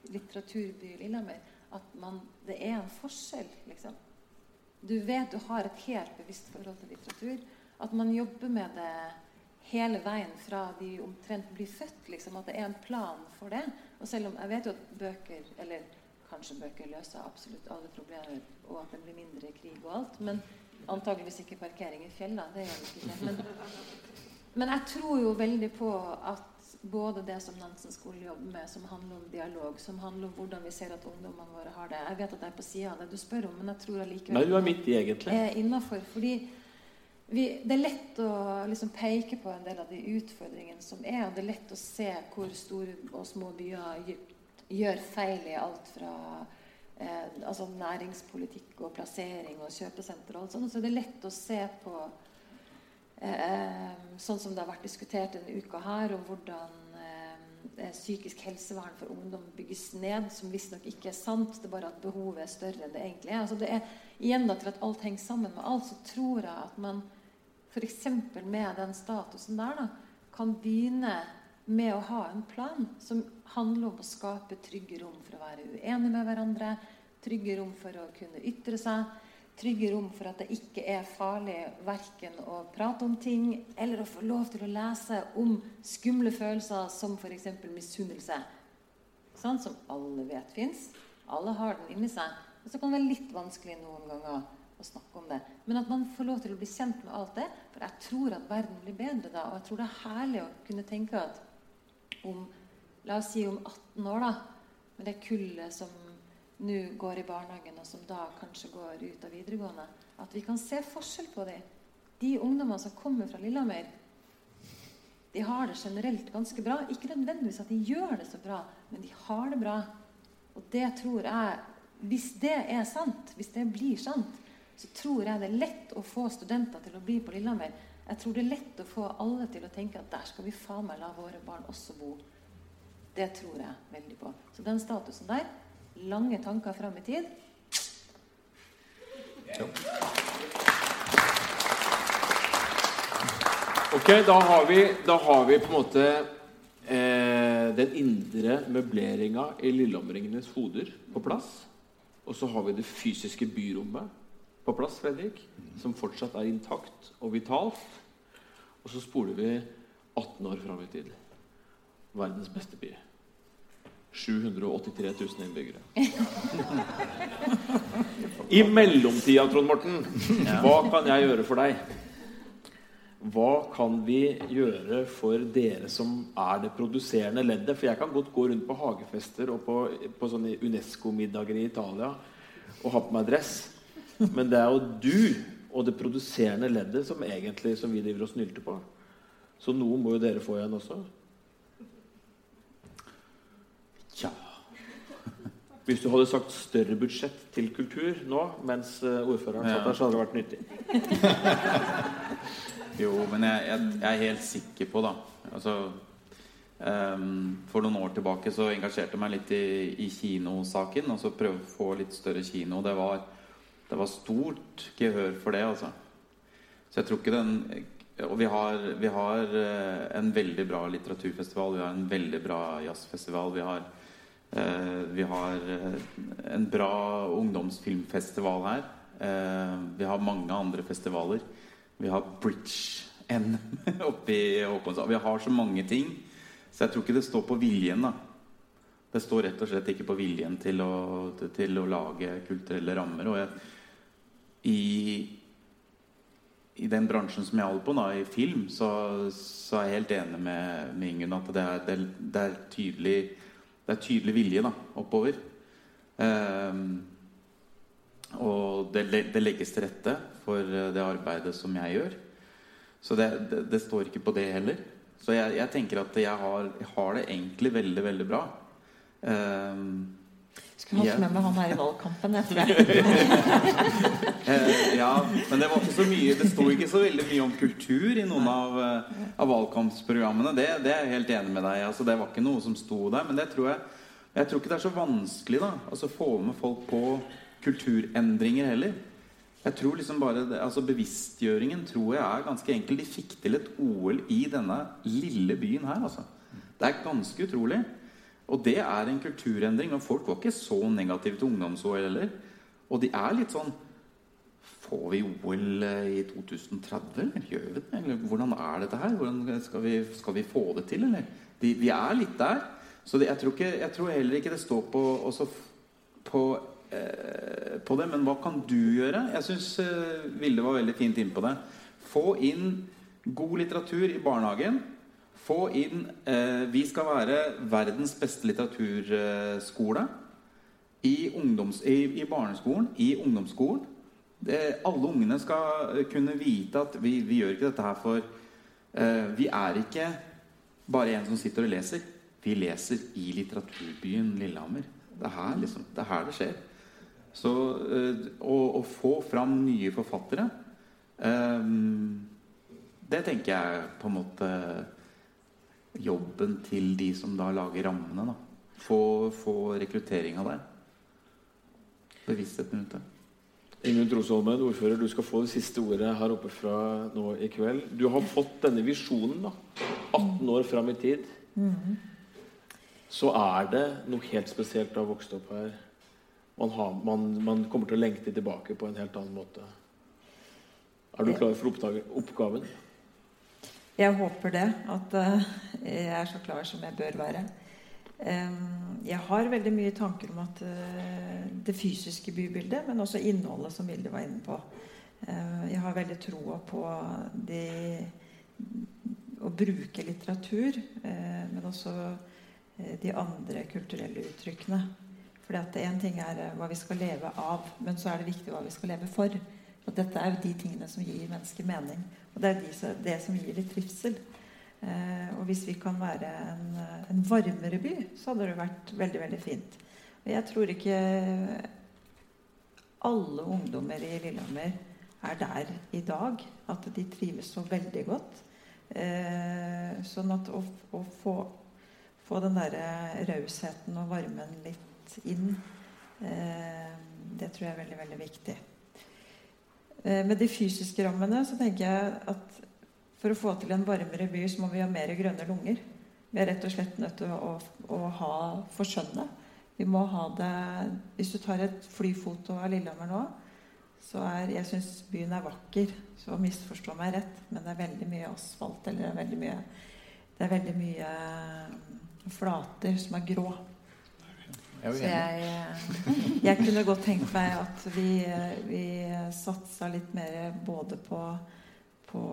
litteraturby Lillehammer at man, det er en forskjell, liksom. Du vet du har et helt bevisst forhold til litteratur. At man jobber med det hele veien fra de omtrent blir født. Liksom, at det er en plan for det. Og selv om jeg vet jo at bøker, eller kanskje bøker løser absolutt alle problemer, og at det blir mindre krig og alt. Men antageligvis ikke parkering i fjellene. Det gjør det ikke. Men, men jeg tror jo veldig på at både det som Nansen skole jobber med, som handler om dialog, som handler om hvordan vi ser at ungdommene våre har det Jeg vet at jeg er på sida av det du spør om, men jeg tror allikevel Nei, du er midt i, egentlig. er innenfor, Fordi vi, det er lett å liksom peke på en del av de utfordringene som er, og det er lett å se hvor store og små byer gjør feil i alt fra eh, altså næringspolitikk og plassering og kjøpesenter og alt sånt. Så det er lett å se på sånn som det har vært diskutert denne uka her, om hvordan eh, psykisk helsevern for ungdom bygges ned, som visstnok ikke er sant. Det er bare at behovet er større enn det egentlig er. Altså det er igjen da til at alt henger sammen med alt, så tror jeg at man f.eks. med den statusen der da, kan begynne med å ha en plan som handler om å skape trygge rom for å være uenig med hverandre, trygge rom for å kunne ytre seg trygge rom for at det ikke er farlig verken å prate om ting eller å få lov til å lese om skumle følelser som f.eks. misunnelse. Sånn, som alle vet fins. Alle har den inni seg. Og så kan det være litt vanskelig noen ganger å snakke om det. Men at man får lov til å bli kjent med alt det. For jeg tror at verden blir bedre da. Og jeg tror det er herlig å kunne tenke at om La oss si om 18 år, da, med det kullet som nå går i barnehagen, og som da kanskje går ut av videregående, at vi kan se forskjell på dem. De ungdommene som kommer fra Lillehammer, de har det generelt ganske bra. Ikke nødvendigvis at de gjør det så bra, men de har det bra. Og det tror jeg Hvis det er sant, hvis det blir sant, så tror jeg det er lett å få studenter til å bli på Lillehammer. Jeg tror det er lett å få alle til å tenke at der skal vi faen meg la våre barn også bo. Det tror jeg veldig på. Så den statusen der lange tanker fram i tid. Ok, da har, vi, da har vi på en måte eh, den indre møbleringa i lillehammeringenes hoder på plass. Og så har vi det fysiske byrommet på plass, Fredrik, som fortsatt er intakt og vitalt. Og så spoler vi 18 år fram i tid. Verdens beste by. 783 000 innbyggere. I mellomtida, Trond Morten, hva kan jeg gjøre for deg? Hva kan vi gjøre for dere som er det produserende leddet? For jeg kan godt gå rundt på hagefester og på, på sånne Unesco-middager i Italia og ha på meg dress. Men det er jo du og det produserende leddet som egentlig som vi driver og snylter på. Så noe må jo dere få igjen også. Hvis du hadde sagt større budsjett til kultur nå mens eh, ordføreren satt der, så hadde det vært nyttig. jo, men jeg, jeg, jeg, er helt sikker på, da altså, um, For noen år tilbake så engasjerte jeg meg litt i, i kinosaken. Altså prøve å få litt større kino. Det var, det var stort gehør for det, altså. Så jeg tror ikke den og vi har, vi har, eh, en veldig bra litteraturfestival, vi har en veldig bra jazzfestival. Vi har vi har eh, en bra ungdomsfilmfestival her. Eh, vi har mange andre festivaler. Vi har Bridge-NM oppe i Håkonshavn. Vi har så mange ting. Så jeg tror ikke det står på viljen. da. Det står rett og slett ikke på viljen til å, til å lage kulturelle rammer. Og jeg, i, i, den bransjen som jeg holder på, da, i film, så, så er jeg helt enig med, med Ingunn at det er, det, det er tydelig det er tydelig vilje da, oppover. Um, og det, det, legges til rette for eh, det arbeidet som jeg gjør. Så det, det, det står ikke på det heller. Så jeg, jeg tenker at jeg har, jeg har, det egentlig veldig, veldig bra. Um, skulle hatt med meg han her i valgkampen, jeg tror eh, ja, men det var ikke så mye Det sto ikke så veldig mye om kultur i noen av, eh, av valgkampsprogrammene. Det, det, er jeg helt enig med deg altså, Det var ikke noe som sto der. Men det tror jeg Jeg tror ikke det er så vanskelig da altså, få med folk på kulturendringer heller. Jeg tror liksom bare det, altså Bevisstgjøringen tror jeg er ganske enkel. De fikk til et OL i denne lille byen her. altså Det er ganske utrolig. Og det er en kulturendring. Og folk var ikke så negative til ungdoms-OL heller. Og de er litt sånn Får vi OL eh, i 2030, eller gjør vi det? Eller hvordan er dette her? Skal vi, skal vi få det til, eller? De, vi er litt der. Så det, jeg, tror ikke, jeg, tror heller ikke det står på på, eh, på det. Men hva kan du gjøre? Jeg syns eh, Vilde var veldig fint inne på det. Få inn god litteratur i barnehagen. Få inn eh, Vi skal være verdens beste litteraturskole. I, ungdoms, i, i barneskolen, i ungdomsskolen. Det, alle ungene skal kunne vite at vi, vi gjør ikke dette her for eh, Vi er ikke bare en som sitter og leser. Vi leser i litteraturbyen Lillehammer. Det er her, liksom, det, er her det skjer. Så eh, å, å, få fram nye forfattere eh, Det tenker jeg på en måte jobben til de som da lager rammene. da. Få, få rekrutteringa der. Bevisstheten rundt det. Ingunn Trosholmen, ordfører, du skal få det siste ordet her oppe fra nå i kveld. Du har fått denne visjonen, da. 18 år fram i tid. Mm. Så er det noe helt spesielt å ha vokst opp her. Man, har, man, man, kommer til å lengte tilbake på en helt annen måte. Er du klar for oppgaven? Jeg håper det. At uh, jeg er så klar som jeg bør være. Jeg har veldig mye tanker om at eh, det fysiske bybildet, men også innholdet, som Vilde var inne på. Eh, jeg har veldig troa på de, å bruke litteratur, eh, men også de andre kulturelle uttrykkene. For én ting er hva vi skal leve av, men så er det viktig hva vi skal leve for. Og dette er jo de tingene som gir mennesker mening. Og det er de, det som gir litt trivsel. Eh, og hvis vi kan være en, en, varmere by, så hadde det vært veldig, veldig fint. Og jeg tror ikke alle ungdommer i Lillehammer er der i dag. At de trives så veldig godt. Eh, sånn at å, å få, få, den derre rausheten og varmen litt inn, eh, det tror jeg er veldig, veldig viktig. Eh, med de fysiske rammene så tenker jeg at for å få til en varmere by så må vi ha mer grønne lunger. Vi er rett og slett nødt til å, å, ha forskjønne. Vi må ha det Hvis du tar et flyfoto av Lillehammer nå, så er Jeg syns byen er vakker, så misforstå meg rett, men det er veldig mye asfalt. Eller det er veldig mye, det er veldig mye mm, flater som er grå. Så jeg, jeg kunne godt tenkt meg at vi, vi satsa litt mer både på på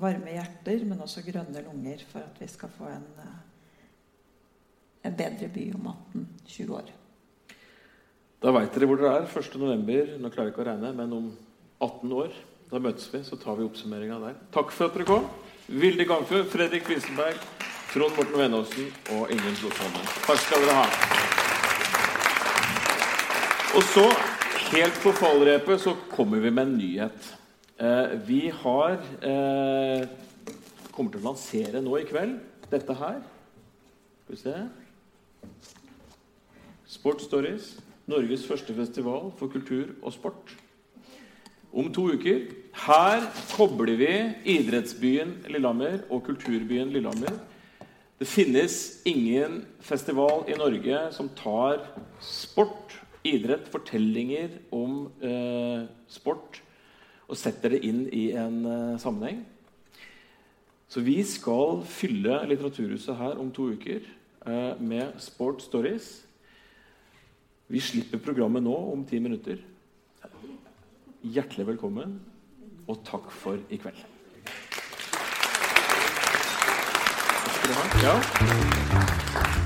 varme hjerter, men også grønne lunger for at vi skal få en, eh, en bedre by om 18-20 år. Da veit dere hvor dere er 1.11. Nå klarer jeg ikke å regne, men om 18 år. Da møtes vi, så tar vi oppsummeringa der. Takk for at dere kom. Vilde Gamfjø, Fredrik Wisenberg, Trond Morten Venåsen og Ingen Blodholmen. Takk skal dere ha. Og så, helt på fallrepet, så kommer vi med en nyhet. Eh, vi har eh, kommer til å lansere nå i kveld dette her. Skal vi se Sport Stories. Norges første festival for kultur og sport. Om to uker. Her kobler vi idrettsbyen Lillehammer og kulturbyen Lillehammer. Det finnes ingen festival i Norge som tar sport, idrett, fortellinger om eh, sport og setter det inn i en eh, sammenheng. Så vi skal fylle Litteraturhuset her om to uker eh, med Sport Stories. Vi slipper programmet nå om ti minutter. Hjertelig velkommen, og takk for i kveld. Takk skal du ha. Ja.